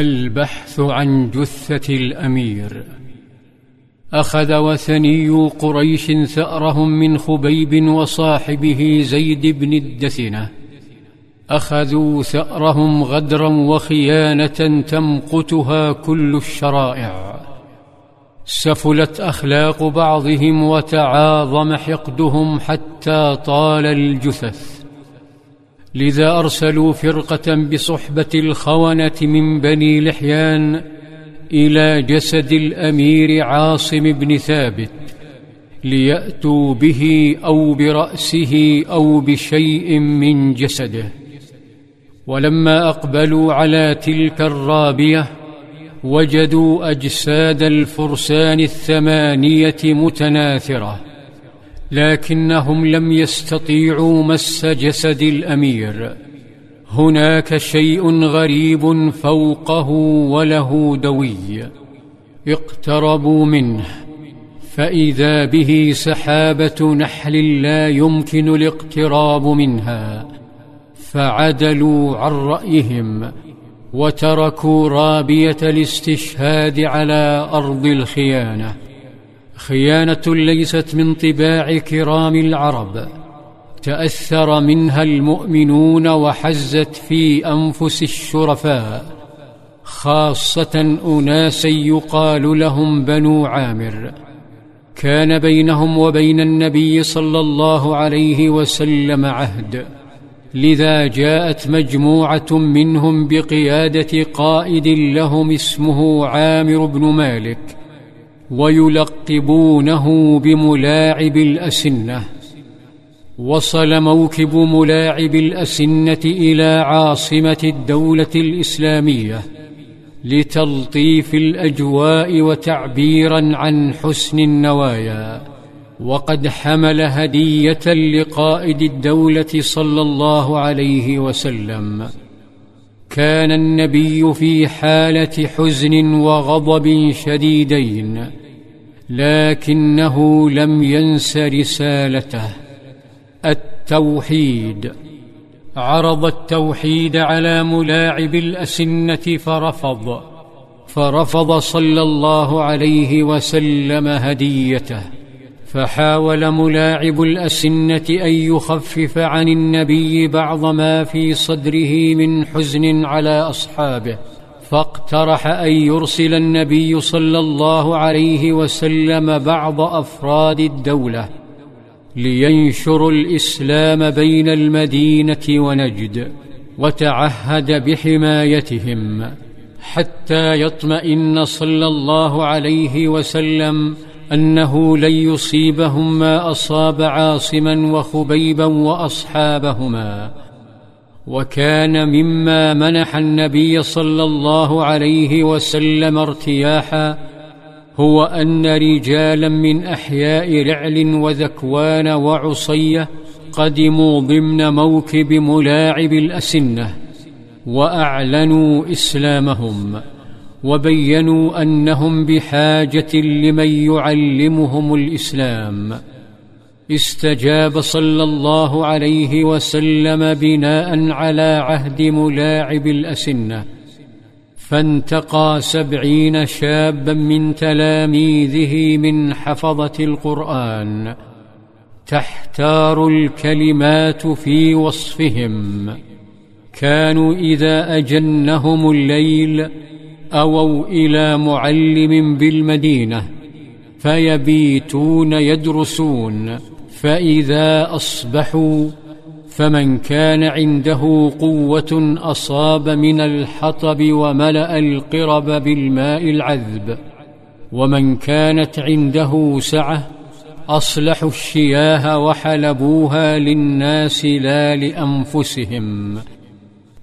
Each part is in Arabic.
البحث عن جثة الأمير. أخذ وثني قريش ثأرهم من خبيب وصاحبه زيد بن الدثنه أخذوا ثأرهم غدرا وخيانة تمقتها كل الشرائع. سفلت أخلاق بعضهم وتعاظم حقدهم حتى طال الجثث. لذا أرسلوا فرقة بصحبة الخونة من بني لحيان إلى جسد الأمير عاصم بن ثابت ليأتوا به أو برأسه أو بشيء من جسده. ولما أقبلوا على تلك الرابية وجدوا أجساد الفرسان الثمانية متناثرة. لكنهم لم يستطيعوا مس جسد الأمير. هناك شيء غريب فوقه وله دوي. اقتربوا منه. فإذا به سحابة نحل لا يمكن الاقتراب منها. فعدلوا عن رأيهم وتركوا رابية الاستشهاد على أرض الخيانة. خيانة ليست من طباع كرام العرب. تأثر منها المؤمنون وحزت في أنفس الشرفاء خاصة اناسا يقال لهم بنو عامر. كان بينهم وبين النبي صلى الله عليه وسلم عهد. لذا جاءت مجموعة منهم بقيادة قائد لهم اسمه عامر بن مالك ويلقبونه بملاعب الأسنة. وصل موكب ملاعب الأسنة إلى عاصمة الدولة الإسلامية لتلطيف الأجواء وتعبيرا عن حسن النوايا. وقد حمل هدية لقائد الدولة صلى الله عليه وسلم. كان النبي في حالة حزن وغضب شديدين لكنه لم ينس رسالته. التوحيد. عرض التوحيد على ملاعب الأسنة فرفض فرفض صلى الله عليه وسلم هديته. فحاول ملاعب الأسنة أن يخفف عن النبي بعض ما في صدره من حزن على أصحابه فاقترح أن يرسل النبي صلى الله عليه وسلم بعض أفراد الدولة لينشروا الإسلام بين المدينة ونجد وتعهد بحمايتهم حتى يطمئن صلى الله عليه وسلم أنه لن يصيبهم ما أصاب عاصما وخبيبا وأصحابهما وكان مما منح النبي صلى الله عليه وسلم ارتياحا هو أن رجالا من أحياء رعل وذكوان وعصية قدموا ضمن موكب ملاعب الأسنة وأعلنوا إسلامهم. وبينوا أنهم بحاجة لمن يعلمهم الإسلام. استجاب صلى الله عليه وسلم بناء على عهد ملاعب الأسنة. فانتقى سبعين شابا من تلاميذه من حفظة القرآن. تحتار الكلمات في وصفهم. كانوا إذا أجنهم الليل أووا إلى معلم بالمدينة فيبيتون يدرسون فإذا أصبحوا فمن كان عنده قوة أصاب من الحطب وملأ القرب بالماء العذب ومن كانت عنده سعة أصلحوا الشياه وحلبوها للناس لا لأنفسهم.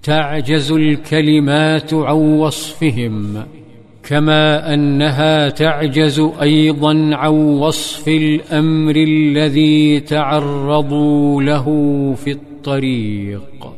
تعجز الكلمات عن وصفهم كما أنها تعجز أيضا عن وصف الأمر الذي تعرضوا له في الطريق.